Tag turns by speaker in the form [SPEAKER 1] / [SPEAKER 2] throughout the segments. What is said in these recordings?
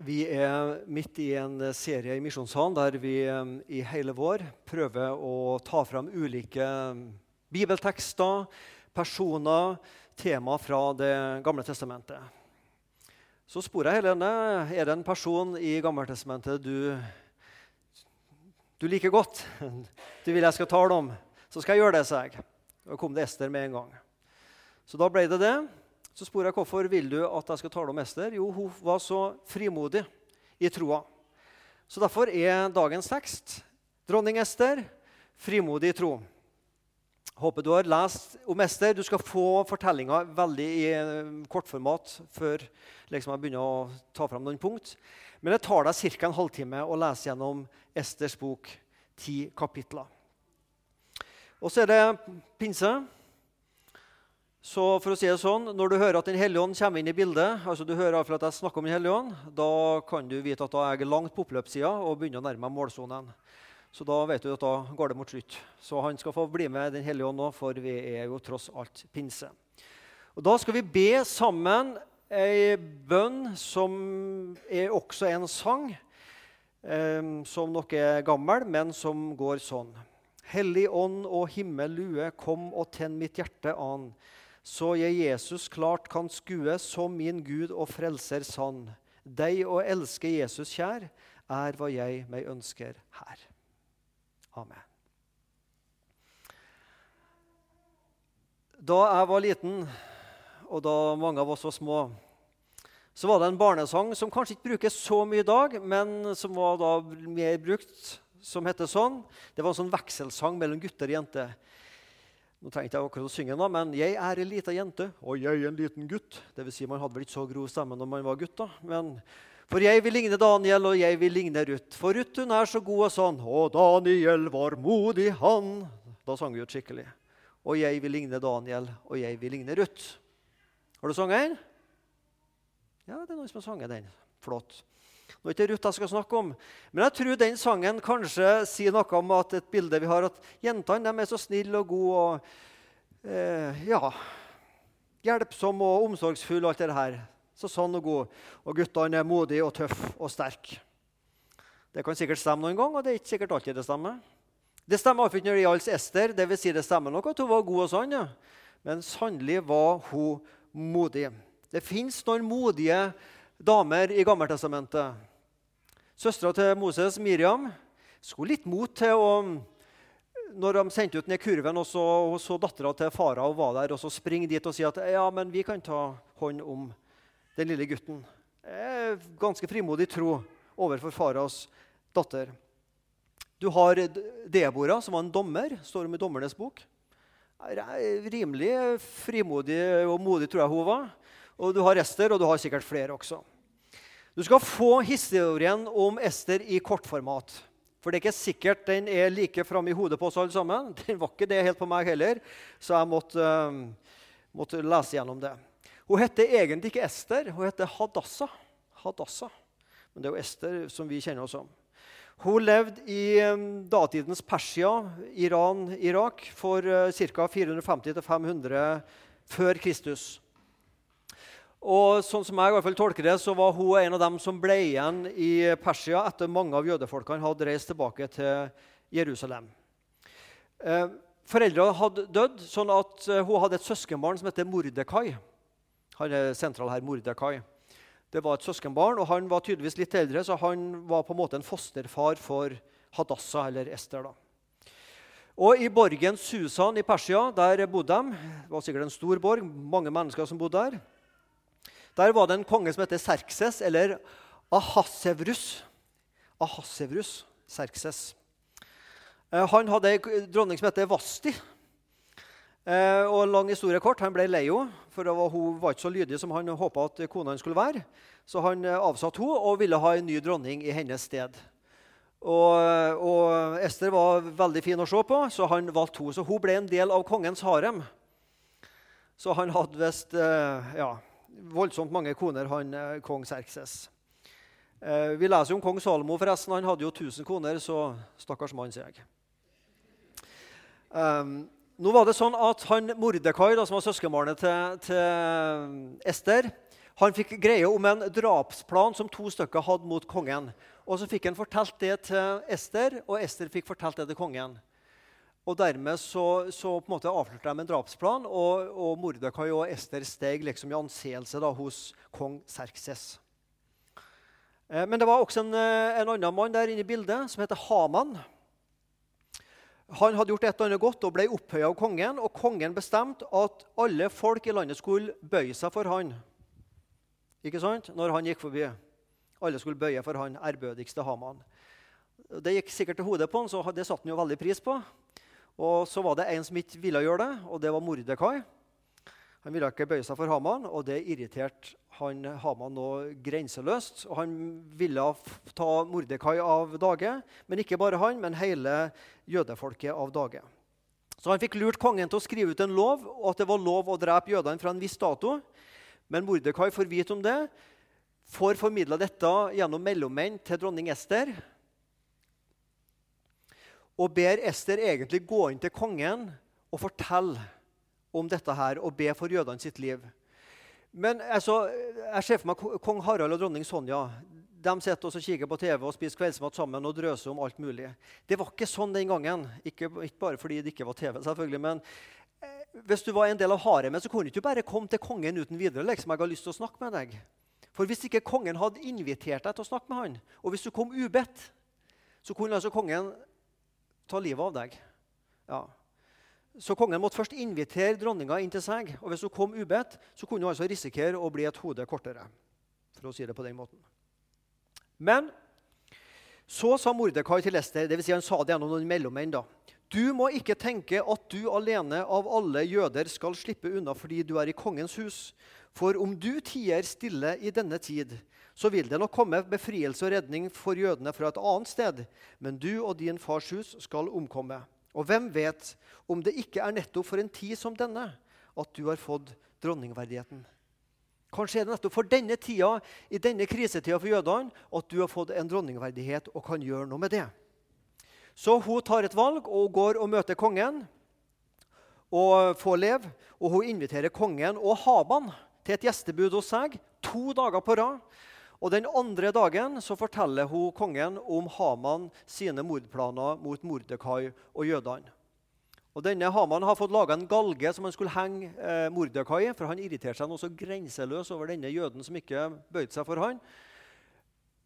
[SPEAKER 1] Vi er midt i en serie i Misjonssalen der vi i hele vår prøver å ta fram ulike bibeltekster, personer, tema fra Det gamle testamentet. Så spor jeg Helene, er det en person i Gammeltestamentet du, du liker godt? Du vil jeg skal tale om? Så skal jeg gjøre det, sa jeg. Og kom det Ester med en gang. Så da ble det det. Så spør jeg hvorfor vil du at jeg skal tale om Ester. Jo, hun var så frimodig i troa. Så derfor er dagens tekst dronning Ester, frimodig i tro. Håper du har lest om Ester. Du skal få fortellinga veldig i eh, kortformat før liksom jeg begynner å ta fram noen punkt. Men det tar deg ca. en halvtime å lese gjennom Esters bok, ti kapitler. Og så er det pinse. Så for å si det sånn, Når du hører at Den hellige ånd kommer inn i bildet, altså du hører at jeg snakker om Den hellige ånd, da kan du vite at da er jeg langt på oppløpssida og begynner å nærme meg målsonen. Så da vet du at da går det mot slutt. Så han skal få bli med Den hellige ånd nå, for vi er jo tross alt pinse. Og Da skal vi be sammen ei bønn som er også en sang, eh, som nok er gammel, men som går sånn. Hellig ånd og himmel lue, kom og tenn mitt hjerte an så jeg Jesus klart kan skue som min Gud og frelser sann. Deg å elske Jesus kjær, er hva jeg meg ønsker her. Amen. Da jeg var liten, og da mange av oss var små, så var det en barnesang som kanskje ikke brukes så mye i dag, men som var da mer brukt, som heter sånn. Det var en sånn vekselsang mellom gutter og jenter. Nå tenkte jeg akkurat å synge nå, men 'Jeg er ei lita jente, og jeg en liten gutt'. Det vil si, man hadde vel ikke så grov stemme når man var gutt. da, men... For jeg vil ligne Daniel, og jeg vil ligne Ruth. For Ruth hun er så god og sånn. Og Daniel var modig, han. Da sang vi ut skikkelig. Og jeg vil ligne Daniel, og jeg vil ligne Ruth. Har du sunget den? Ja, det er noen som har sunget den. Flott. Nå er det ikke Ruth jeg skal snakke om, men jeg tror den sangen kanskje sier noe om at et bilde vi har, at jentene er så snille og gode og eh, ja, hjelpsomme og omsorgsfulle og alt det her. Så sånn og god. Og guttene er modige og tøffe og sterke. Det kan sikkert stemme noen gang, og det er ikke sikkert alltid det stemmer. Det stemmer iallfall ikke når det gjaldt Ester. Det vil si det stemmer nok at hun var god og sånn, ja. men sannelig var hun modig. Det fins noen modige damer i Gammeltestamentet. Søstera til Moses, Miriam, skulle litt mot til å Når de sendte ut ned kurven, og så, og så dattera til farao var der, og så springe dit og si at ja, men vi kan ta hånd om den lille gutten. Ganske frimodig tro overfor faraos datter. Du har Debora, som var en dommer, står om i Dommernes bok. Rimelig frimodig og modig, tror jeg hun var. Og du har Ester, og du har sikkert flere også. Du skal få historien om Ester i kortformat. For det er ikke sikkert den er like framme i hodet på oss alle sammen. Den var ikke det helt på meg heller, så jeg måtte, uh, måtte lese gjennom det. Hun heter egentlig ikke Ester, hun heter Hadassa. Hadassa. Men det er jo Ester som vi kjenner oss som. Hun levde i um, datidens Persia, Iran, Irak, for uh, ca. 450-500 før Kristus. Og sånn som jeg i hvert fall tolker det, så var hun en av dem som ble igjen i Persia etter mange av jødefolkene hadde reist tilbake til Jerusalem. Eh, Foreldrene hadde dødd, sånn at eh, hun hadde et søskenbarn som heter Mordekai. Han er sentral her, Mordekai. Det var et søskenbarn, og Han var tydeligvis litt eldre, så han var på en måte en fosterfar for Hadassa, eller Ester. da. Og I borgen Susan i Persia der bodde de. Det var sikkert en stor borg, mange mennesker som bodde der. Der var det en konge som heter Serkses, eller Ahasevrus. Ahasevrus, Serkses. Eh, han hadde ei dronning som heter Vasti. Eh, og lang historie kort, Han ble lei henne, for hun var ikke så lydig som han håpa at kona skulle være. Så han eh, avsatte henne og ville ha en ny dronning i hennes sted. Og, og Ester var veldig fin å se på, så han valgte henne. Så hun ble en del av kongens harem. Så han hadde visst ja, voldsomt mange koner, han eh, kong Serkses. Eh, vi leser om kong Salomo, forresten. Han hadde jo 1000 koner, så stakkars mann, sier jeg. Um, nå var det sånn at han Mordekai, da, som var søskenbarnet til, til, Ester, Han fikk greie om en drapsplan som to stykker hadde mot kongen. Og Så fikk han fortalt det til Ester, og Ester fikk fortalt det til kongen. Og Dermed så, så på en måte avslørte de en drapsplan, og, og Mordekai og Ester steg liksom i anseelse da, hos kong Serkses. Eh, men det var også en, eh, en annen mann der inne i bildet som heter Haman. Han hadde gjort et eller annet godt og ble opphøya av kongen. Og kongen bestemte at alle folk i landet skulle bøye seg for han. Ikke sant? Når han gikk forbi. Alle skulle bøye for han ærbødigste Haman. Det gikk sikkert til hodet på han, så det satte han jo veldig pris på. Og så var det en som ikke ville gjøre det, og det var Mordekai. Han ville ikke bøye seg for Haman, og det irriterte han Haman nå grenseløst. Og han ville ta Mordekai av dage, men ikke bare han, men hele jødefolket av dage. Så han fikk lurt kongen til å skrive ut en lov, og at det var lov å drepe jødene fra en viss dato. Men Mordekai får vite om det, får formidla dette gjennom mellommenn til dronning Ester. Og ber Ester egentlig gå inn til kongen og fortelle om dette her og be for jødene sitt liv. Men altså, jeg ser for meg kong Harald og dronning Sonja. De sitter og kikker på TV og spiser kveldsmat sammen og drøser om alt mulig. Det var ikke sånn den gangen. Ikke, ikke bare fordi det ikke var TV, selvfølgelig, men eh, hvis du var en del av haremet, så kunne du ikke bare komme til kongen uten videre. liksom, jeg har lyst til å snakke med deg. For hvis ikke kongen hadde invitert deg til å snakke med han, og hvis du kom ubedt, så kunne altså kongen ta livet av deg. Ja. Så kongen måtte først invitere dronninga inn til seg. Og hvis hun kom ubedt, så kunne hun altså risikere å bli et hode kortere. for å si det på den måten. Men så sa Mordekai til Lester, dvs. Si han sa det gjennom noen mellommenn. da, Du må ikke tenke at du alene av alle jøder skal slippe unna fordi du er i kongens hus. For om du tier stille i denne tid, så vil det nok komme befrielse og redning for jødene fra et annet sted. Men du og din fars hus skal omkomme. Og hvem vet om det ikke er nettopp for en tid som denne at du har fått dronningverdigheten? Kanskje er det nettopp for denne tida, i denne krisetida for jødene at du har fått en dronningverdighet og kan gjøre noe med det. Så hun tar et valg og går og møter kongen og får leve. Og hun inviterer kongen og Haban til et gjestebud hos seg to dager på rad. Og Den andre dagen så forteller hun kongen om Haman sine mordplaner mot Mordekai og jødene. Og denne Haman har fått laga en galge som han skulle henge eh, Mordekai i, for han irriterte seg noe så grenseløs over denne jøden som ikke bøyde seg for han.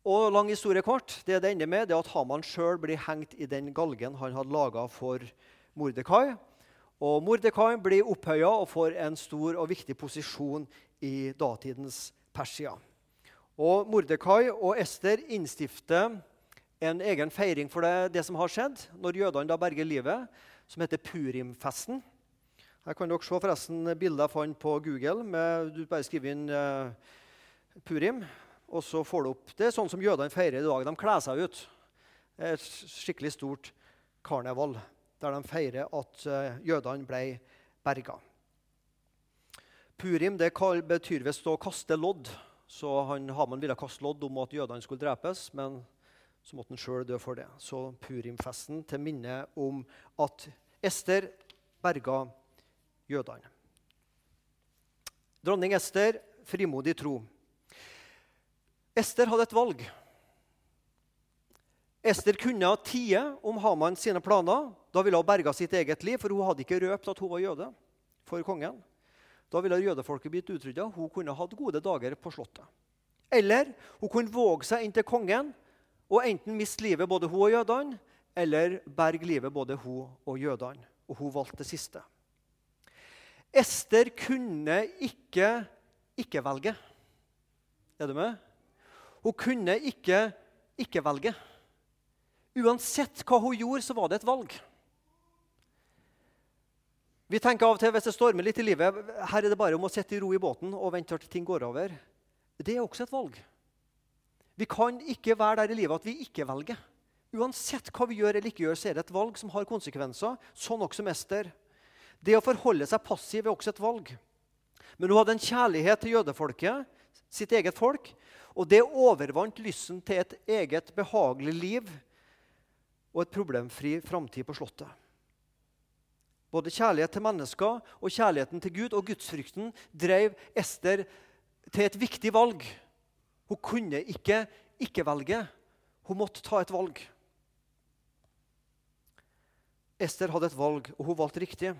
[SPEAKER 1] Og lang historie kort, det det ender med, det er at Haman sjøl blir hengt i den galgen han hadde laga for Mordekai. Og Mordekai blir opphøya og får en stor og viktig posisjon i datidens Persia. Og Mordekai og Ester innstifter en egen feiring for det, det som har skjedd, når jødene da berger livet, som heter Purimfesten. Her kan dere se forresten bilder jeg fant på Google. Med, du bare skriver inn uh, Purim, og så får du opp Det er sånn som jødene feirer i dag. De kler seg ut. Et skikkelig stort karneval der de feirer at uh, jødene ble berga. Purim det betyr visst å kaste lodd. Så han, Haman ville kaste lodd om at jødene skulle drepes, men så måtte han sjøl dø for det. Så Purimfesten til minne om at Ester berga jødene. Dronning Ester, frimodig tro. Ester hadde et valg. Ester kunne tie om Haman sine planer. Da ville hun berga sitt eget liv, for hun hadde ikke røpt at hun var jøde for kongen. Da ville jødefolket blitt utrydda. Hun kunne hatt gode dager på Slottet. Eller hun kunne våge seg inn til kongen og enten miste livet, både hun og jødene, eller berge livet, både hun og jødene. Og hun valgte det siste. Ester kunne ikke ikke velge. Er du med? Hun kunne ikke ikke velge. Uansett hva hun gjorde, så var det et valg. Vi tenker av og til hvis det stormer litt i livet, her er det bare om å sitte i ro i båten og vente til ting går over. Det er også et valg. Vi kan ikke være der i livet at vi ikke velger. Uansett hva vi gjør eller ikke gjør, så er det et valg som har konsekvenser. Sånn også mester. Det å forholde seg passiv er også et valg. Men hun hadde en kjærlighet til jødefolket, sitt eget folk, og det overvant lysten til et eget behagelig liv og et problemfri framtid på Slottet. Både kjærlighet til mennesker og kjærligheten til Gud og gudsfrykten drev Ester til et viktig valg. Hun kunne ikke ikke velge. Hun måtte ta et valg. Ester hadde et valg, og hun valgte riktig.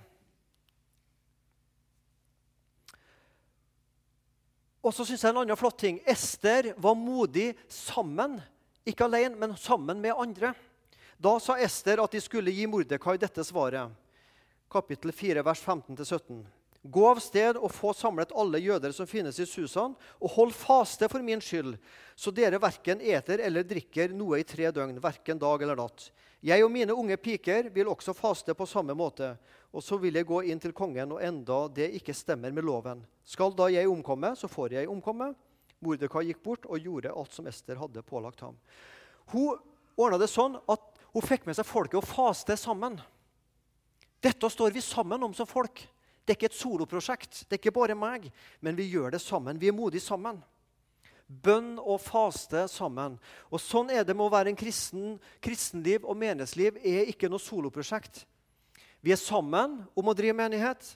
[SPEAKER 1] Og så synes jeg en annen flott ting. Ester var modig sammen. Ikke alene, men sammen med andre. Da sa Ester at de skulle gi Mordekai dette svaret. Kapittel 4, vers 15-17. Gå av sted og få samlet alle jøder som finnes i Susan, og hold faste for min skyld, så dere verken eter eller drikker noe i tre døgn, verken dag eller natt. Jeg og mine unge piker vil også faste på samme måte, og så vil jeg gå inn til kongen, og enda det ikke stemmer med loven. Skal da jeg omkomme, så får jeg omkomme. Mordekai gikk bort og gjorde alt som Ester hadde pålagt ham. Hun ordna det sånn at hun fikk med seg folket og faste sammen. Dette står vi sammen om som folk. Det er ikke et soloprosjekt. Det er ikke bare meg, men vi gjør det sammen. Vi er modige sammen. Bønn og faste sammen. Og Sånn er det med å være en kristen. Kristenliv og menighetsliv er ikke noe soloprosjekt. Vi er sammen om å drive menighet,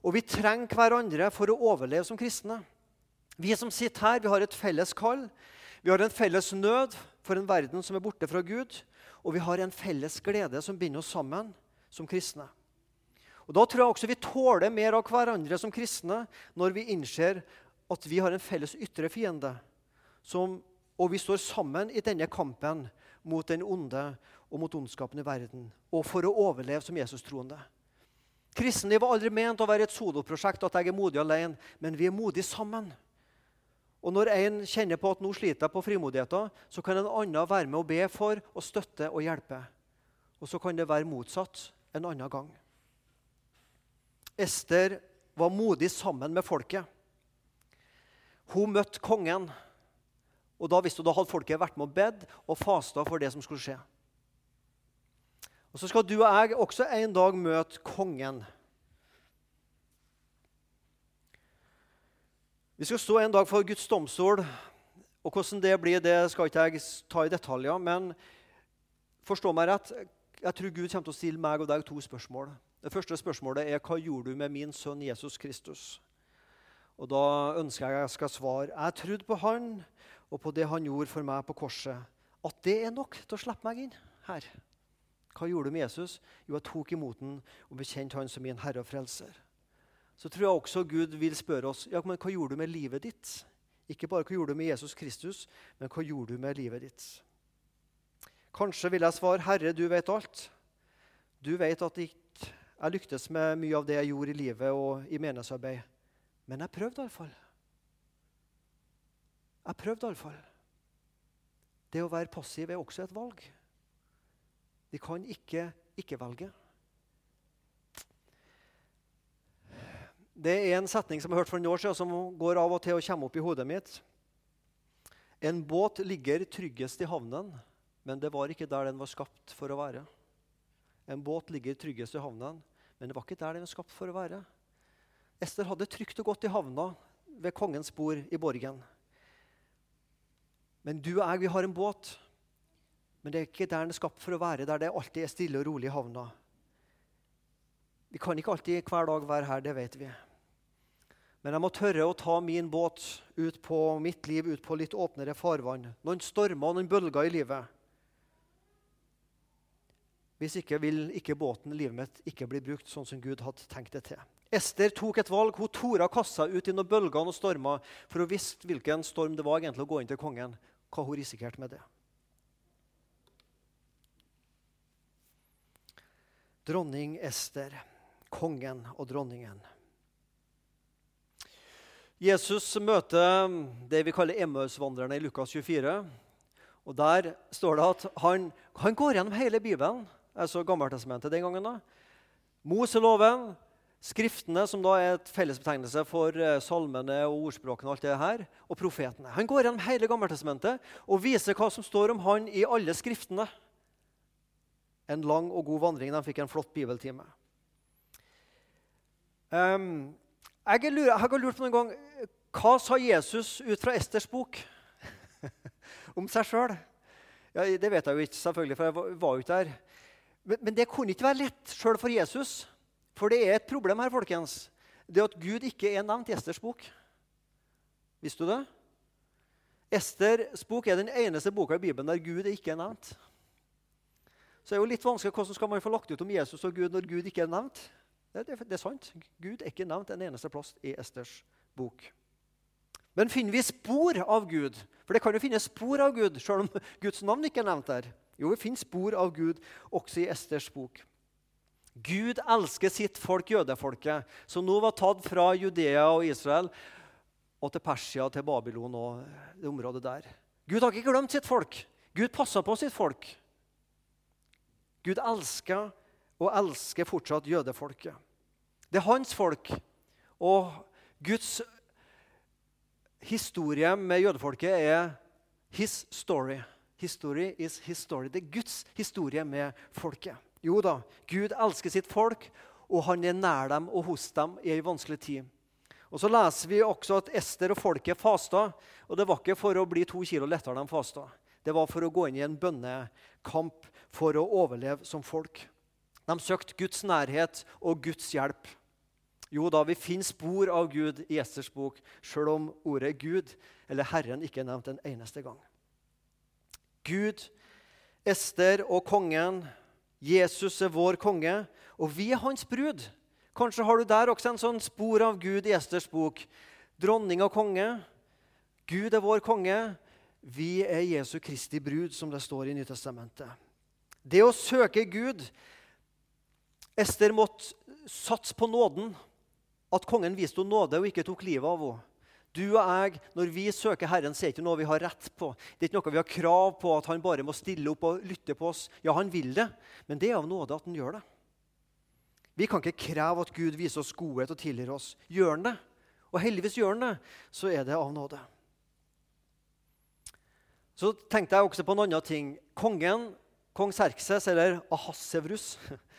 [SPEAKER 1] og vi trenger hverandre for å overleve som kristne. Vi som sitter her, vi har et felles kall. Vi har en felles nød for en verden som er borte fra Gud. Og vi har en felles glede som binder oss sammen som kristne. Og Da tror jeg også vi tåler mer av hverandre som kristne når vi innser at vi har en felles ytre fiende. Som, og vi står sammen i denne kampen mot den onde og mot ondskapen i verden. Og for å overleve som Jesus-troende. Kristenliv var aldri ment å være et soloprosjekt, at jeg er modig alene, men vi er modige sammen. Og Når en kjenner på at nå sliter jeg på frimodigheten, så kan en annen være med og be for og støtte og hjelpe. Og så kan det være motsatt en annen gang. Ester var modig sammen med folket. Hun møtte kongen, og da visste hun, da hadde folket vært med og bedt og fasta for det som skulle skje. Og Så skal du og jeg også en dag møte kongen. Vi skal stå en dag for Guds domstol. Og Hvordan det blir, det skal ikke jeg ta i detaljer. Men forstå meg rett, jeg tror Gud kommer til å stille meg og deg to spørsmål. Det første spørsmålet er hva gjorde du med min sønn Jesus Kristus? Og Da ønsker jeg at jeg skal svare jeg trodde på han og på det han gjorde for meg på korset. At det er nok til å slippe meg inn her. Hva gjorde du med Jesus? Jo, jeg tok imot han og bekjente han som min herre og frelser. Så tror jeg også Gud vil spørre oss ja, men hva gjorde du med livet ditt. Ikke bare hva gjorde du med Jesus Kristus, men hva gjorde du med livet ditt. Kanskje vil jeg svare, Herre, du vet alt. Du vet at jeg lyktes med mye av det jeg gjorde i livet og i menighetsarbeid. Men jeg prøvde iallfall. Jeg prøvde iallfall. Det å være passiv er også et valg. Vi kan ikke ikke velge. Det er en setning som jeg har hørt for noen år siden, som går av og til og kommer opp i hodet mitt. En båt ligger tryggest i havnen, men det var ikke der den var skapt for å være. En båt ligger tryggest i havnen, men det var ikke der den var skapt for å være. Ester hadde trygt og godt i havna ved kongens bord i borgen. Men du og jeg, vi har en båt. Men det er ikke der den er skapt for å være, der det alltid er stille og rolig i havna. Vi kan ikke alltid hver dag være her, det vet vi. Men jeg må tørre å ta min båt ut på mitt liv ut på litt åpnere farvann. Noen stormer og noen bølger i livet. Hvis ikke vil ikke båten livet mitt ikke bli brukt sånn som Gud hadde tenkt det til. Ester tok et valg. Hun tora kassa ut i noen bølger og stormer for å visste hvilken storm det var egentlig å gå inn til kongen. Hva hun risikerte med det. Dronning Ester, kongen og dronningen. Jesus møter det vi kaller Emmausvandrerne i Lukas 24. Og Der står det at han, han går gjennom hele Bibelen altså Gammeltestamentet den gangen. da. Moseloven, Skriftene, som da er et fellesbetegnelse for eh, salmene og ordspråkene, og alt det her, og profetene. Han går gjennom hele Gammeltestamentet og viser hva som står om han i alle skriftene. En lang og god vandring. De fikk en flott bibeltime. Um, jeg, lurer, jeg har lurt på noen gang Hva sa Jesus ut fra Esters bok om seg sjøl? Ja, det vet jeg jo ikke, selvfølgelig, for jeg var jo ikke der. Men, men det kunne ikke være lett sjøl for Jesus. For det er et problem her, folkens. Det at Gud ikke er nevnt i Esters bok. Visste du det? Esters bok er den eneste boka i Bibelen der Gud ikke er nevnt. Så det er jo litt vanskelig hvordan skal man få lagt ut om Jesus og Gud når Gud ikke er nevnt. Det, det, det er sant. Gud er ikke nevnt en eneste plass i Esters bok. Men finner vi spor av Gud? For det kan jo finnes spor av Gud, selv om Guds navn ikke er nevnt der. Jo, vi finner spor av Gud også i Esters bok. Gud elsker sitt folk, jødefolket, som nå var tatt fra Judea og Israel og til Persia, til Babylon og det området der. Gud har ikke glemt sitt folk. Gud passer på sitt folk. Gud elsker og elsker fortsatt jødefolket. Det er hans folk. Og Guds historie med jødefolket er his story. History is his story. Det er Guds historie med folket. Jo da, Gud elsker sitt folk, og han er nær dem og hos dem i ei vanskelig tid. Og Så leser vi også at Ester og folket fasta. Og det var ikke for å bli to kilo lettere de fasta. Det var for å gå inn i en bønnekamp for å overleve som folk. De søkte Guds nærhet og Guds hjelp. Jo da, vi finner spor av Gud i Esters bok, sjøl om ordet Gud eller Herren ikke er nevnt en eneste gang. Gud, Ester og kongen. Jesus er vår konge, og vi er hans brud. Kanskje har du der også en sånn spor av Gud i Esters bok. Dronning og konge. Gud er vår konge. Vi er Jesu Kristi brud, som det står i Nytestamentet. Det å søke Gud Ester måtte satse på nåden. At kongen viste henne nåde og ikke tok livet av henne. Du og jeg, når vi søker Herren, så er det ikke noe vi har rett på. Det er ikke noe vi har krav på at han bare må stille opp og lytte på oss. Ja, han vil det, men det er av nåde at han gjør det. Vi kan ikke kreve at Gud viser oss godhet og tilgir oss. Gjør han det, og heldigvis gjør han det, så er det av nåde. Så tenkte jeg også på en annen ting. Kongen, kong Serkses, eller Ahassevrus,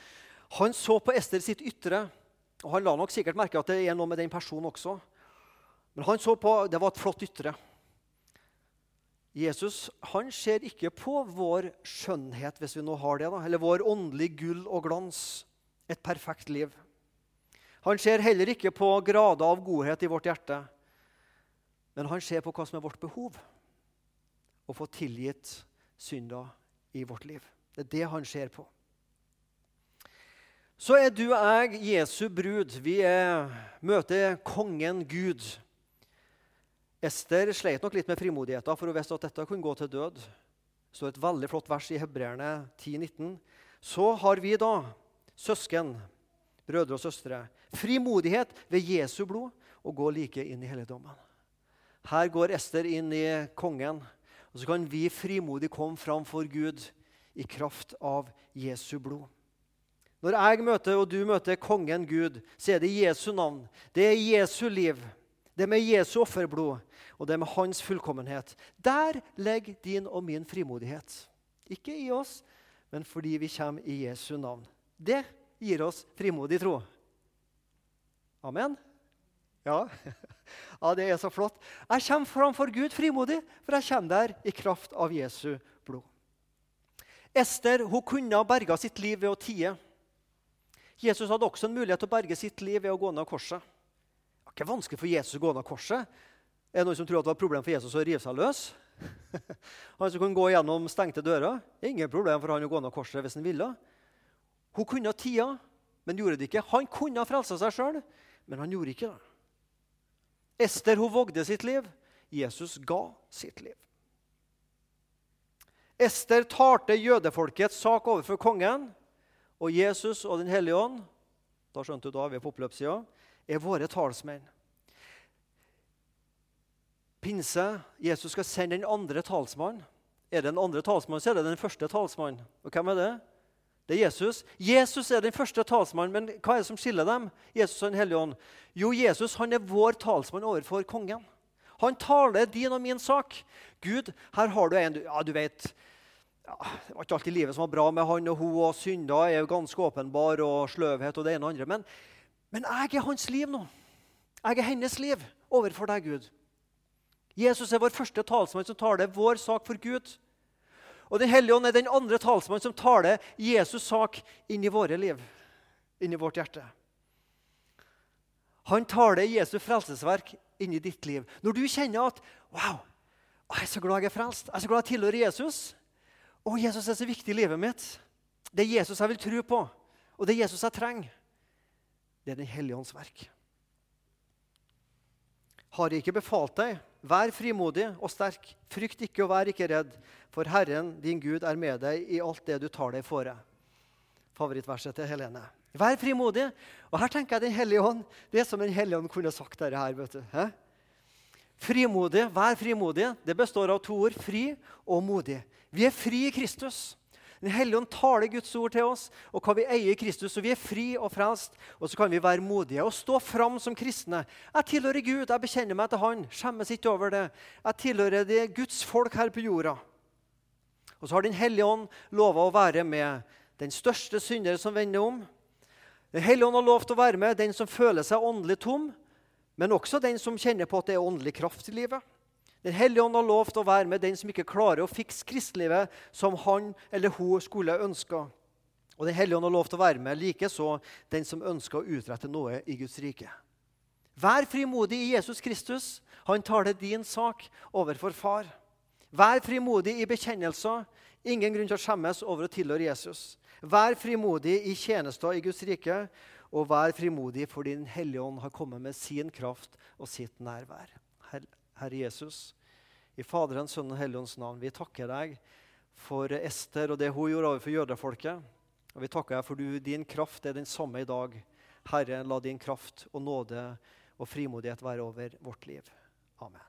[SPEAKER 1] han så på Ester sitt ytre. Og Han la nok sikkert merke at det er noe med den personen også. Men han så på, det var et flott ytre. Jesus han ser ikke på vår skjønnhet, hvis vi nå har det, da, eller vår åndelige gull og glans, et perfekt liv. Han ser heller ikke på grader av godhet i vårt hjerte, men han ser på hva som er vårt behov. Å få tilgitt synder i vårt liv. Det er det han ser på. Så er du og jeg Jesu brud. Vi er, møter kongen Gud. Ester sleit nok litt med frimodigheten, for hun visste at dette kunne gå til død. Det står et veldig flott vers i Hebreerne 10,19. Så har vi da, søsken, brødre og søstre, frimodighet ved Jesu blod og gå like inn i helligdommen. Her går Ester inn i kongen, og så kan vi frimodig komme fram for Gud i kraft av Jesu blod. Når jeg møter og du møter kongen Gud, så er det Jesu navn. Det er Jesu liv. Det med Jesu offerblod, og det med hans fullkommenhet. Der ligger din og min frimodighet. Ikke i oss, men fordi vi kommer i Jesu navn. Det gir oss frimodig tro. Amen? Ja. ja, det er så flott. Jeg kommer framfor Gud frimodig, for jeg kommer der i kraft av Jesu blod. Ester hun kunne ha berga sitt liv ved å tie. Jesus hadde også en mulighet til å berge sitt liv ved å gå ned av korset. Det er ikke vanskelig for Jesus å gå ned korset. Er det noen som tror at det var et problem for Jesus å rive seg løs? han som kunne gå gjennom stengte dører. Ingen problem for han å gå ned korset hvis han ville. Hun kunne ha tida, men gjorde det ikke. Han kunne ha frelsa seg sjøl, men han gjorde ikke det. Ester hun vågde sitt liv. Jesus ga sitt liv. Ester talte jødefolkets sak overfor kongen. Og Jesus og Den hellige ånd da skjønte du da, vi er på oppløpssida, er våre talsmenn. Pinse, Jesus skal sende den andre talsmannen. Er det den andre talsmannen, så er det den første talsmannen. Og hvem er det? Det er Jesus. Jesus er den første talsmannen, men hva er det som skiller dem? Jesus og Den hellige ånd? Jo, Jesus han er vår talsmann overfor kongen. Han taler din og min sak. Gud, her har du en ja, du vet, ja, Det var ikke alltid livet som var bra med han og hun, og synder er jo ganske åpenbar, og sløvhet og det ene og andre. Men, men jeg er hans liv nå. Jeg er hennes liv overfor deg, Gud. Jesus er vår første talsmann som taler vår sak for Gud. Og Den hellige ånd er den andre talsmannen som taler Jesus' sak inn i våre liv, inn i vårt hjerte. Han taler Jesu frelsesverk inn i ditt liv. Når du kjenner at wow, jeg er så glad jeg er frelst, jeg er så glad jeg tilhører Jesus. Og Jesus er så viktig i livet mitt. Det er Jesus jeg vil tro på, og det er Jesus jeg trenger. Det er Den hellige ånds verk. Har jeg ikke befalt deg, vær frimodig og sterk. Frykt ikke og vær ikke redd, for Herren din Gud er med deg i alt det du tar deg fore. Favorittverset til Helene. Vær frimodig. Og her tenker jeg Den hellige ånd. Det er som Den hellige ånd kunne sagt dette her. vet du. Hæ? Frimodig, vær frimodig. Det består av to ord, fri og modig. Vi er fri i Kristus. Den hellige ånd taler Guds ord til oss, og hva vi eier i Kristus. Så vi er fri og frelst, og så kan vi være modige og stå fram som kristne. Jeg tilhører Gud, jeg bekjenner meg til Han. Skjemmes ikke over det. Jeg tilhører det Guds folk her på jorda. Og så har Den hellige ånd lova å være med den største synder som vender om. Den hellige ånd har lov til å være med den som føler seg åndelig tom, men også den som kjenner på at det er åndelig kraft i livet. Den hellige ånd har lov til å være med den som ikke klarer å fikse kristelivet som han eller hun skulle ønska. Og Den hellige ånd har lov til å være med likeså den som ønsker å utrette noe i Guds rike. Vær frimodig i Jesus Kristus. Han tar det din sak overfor far. Vær frimodig i bekjennelser. Ingen grunn til å skjemmes over å tilhøre Jesus. Vær frimodig i tjenester i Guds rike, og vær frimodig fordi Den hellige ånd har kommet med sin kraft og sitt nærvær. Herre Jesus, i Faderens, Sønnen og Helligånds navn, vi takker deg for Ester og det hun gjorde overfor jødefolket. Og vi takker deg for du, din kraft er den samme i dag. Herre, la din kraft og nåde og frimodighet være over vårt liv. Amen.